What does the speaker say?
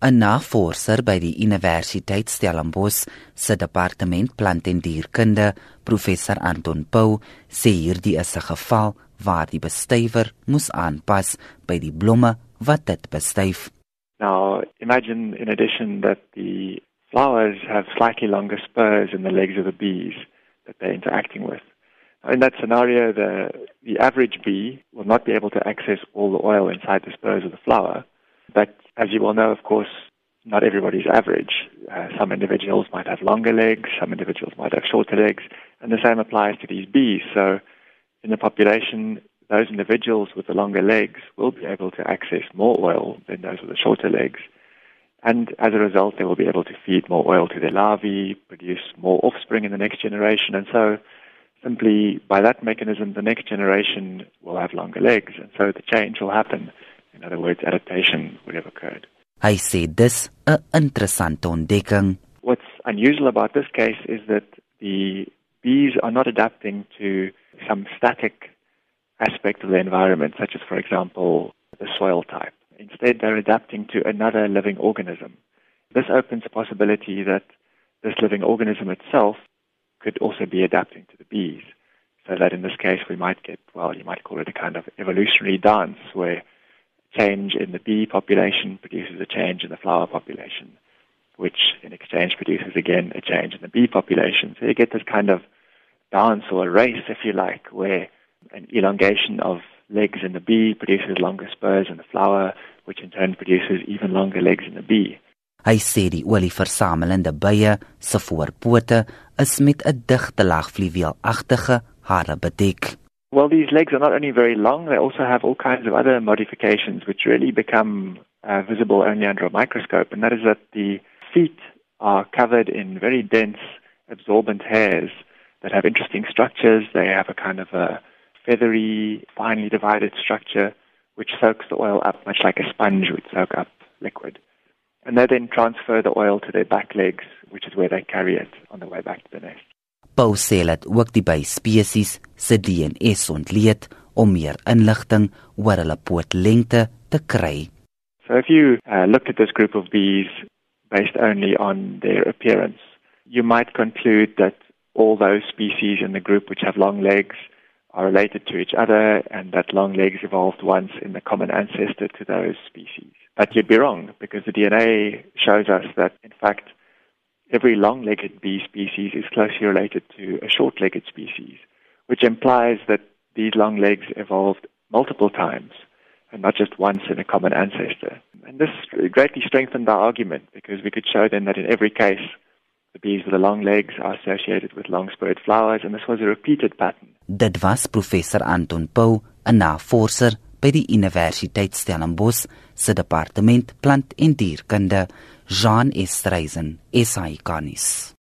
'n Navorser by die Universiteit Stellenbosch se departement plant en dierkunde, professor Anton Pau, sê hierdie is 'n geval waar die bestuiver moes aanpas by die blomme wat dit bestuif. Now, imagine in addition that the flowers have slightly longer spurs in the legs of the bees that they're interacting with. In that scenario, the, the average bee will not be able to access all the oil inside the spurs of the flower. But as you well know, of course, not everybody's average. Uh, some individuals might have longer legs, some individuals might have shorter legs, and the same applies to these bees. So in the population, those individuals with the longer legs will be able to access more oil than those with the shorter legs. And as a result, they will be able to feed more oil to their larvae, produce more offspring in the next generation. And so, simply by that mechanism, the next generation will have longer legs. And so the change will happen. In other words, adaptation would have occurred. I say this a interessante ontdekking. What's unusual about this case is that the bees are not adapting to some static aspect of the environment, such as, for example, the soil type. Instead, they're adapting to another living organism. This opens the possibility that this living organism itself could also be adapting to the bees. So that in this case, we might get, well, you might call it a kind of evolutionary dance where change in the bee population produces a change in the flower population, which in exchange produces again a change in the bee population. So you get this kind of dance or a race, if you like, where an elongation of legs in the bee produces longer spurs in the flower, which in turn produces even longer legs in the bee. Hy sê die olieversamelende bye se voorpote is met 'n digte laag fluweelagtige hare bedek. Well, these legs are not only very long, they also have all kinds of other modifications which really become uh, visible only under a microscope, and that is that the feet are covered in very dense, absorbent hairs that have interesting structures. They have a kind of a feathery, finely divided structure which soaks the oil up much like a sponge would soak up liquid. And they then transfer the oil to their back legs, which is where they carry it on the way back to the nest. Paul sê dat ook die by spesies se DNA ontleed om meer inligting oor hulle pootlengte te kry. So if you uh, looked at this group of bees based only on their appearance, you might conclude that all those species in the group which have long legs are related to each other and that long legs evolved once in the common ancestor to those species. But you'd be wrong because the DNA shows us that in fact every long-legged bee species is closely related to a short-legged species, which implies that these long legs evolved multiple times and not just once in a common ancestor. And this greatly strengthened our argument because we could show then that in every case the bees with the long legs are associated with long-spurred flowers and this was a repeated pattern. Dit was professor Anton Pau, 'n navorser by die Universiteit Stellenbosch se departement plant en dierkunde. Jean Estreisen, SAICanis.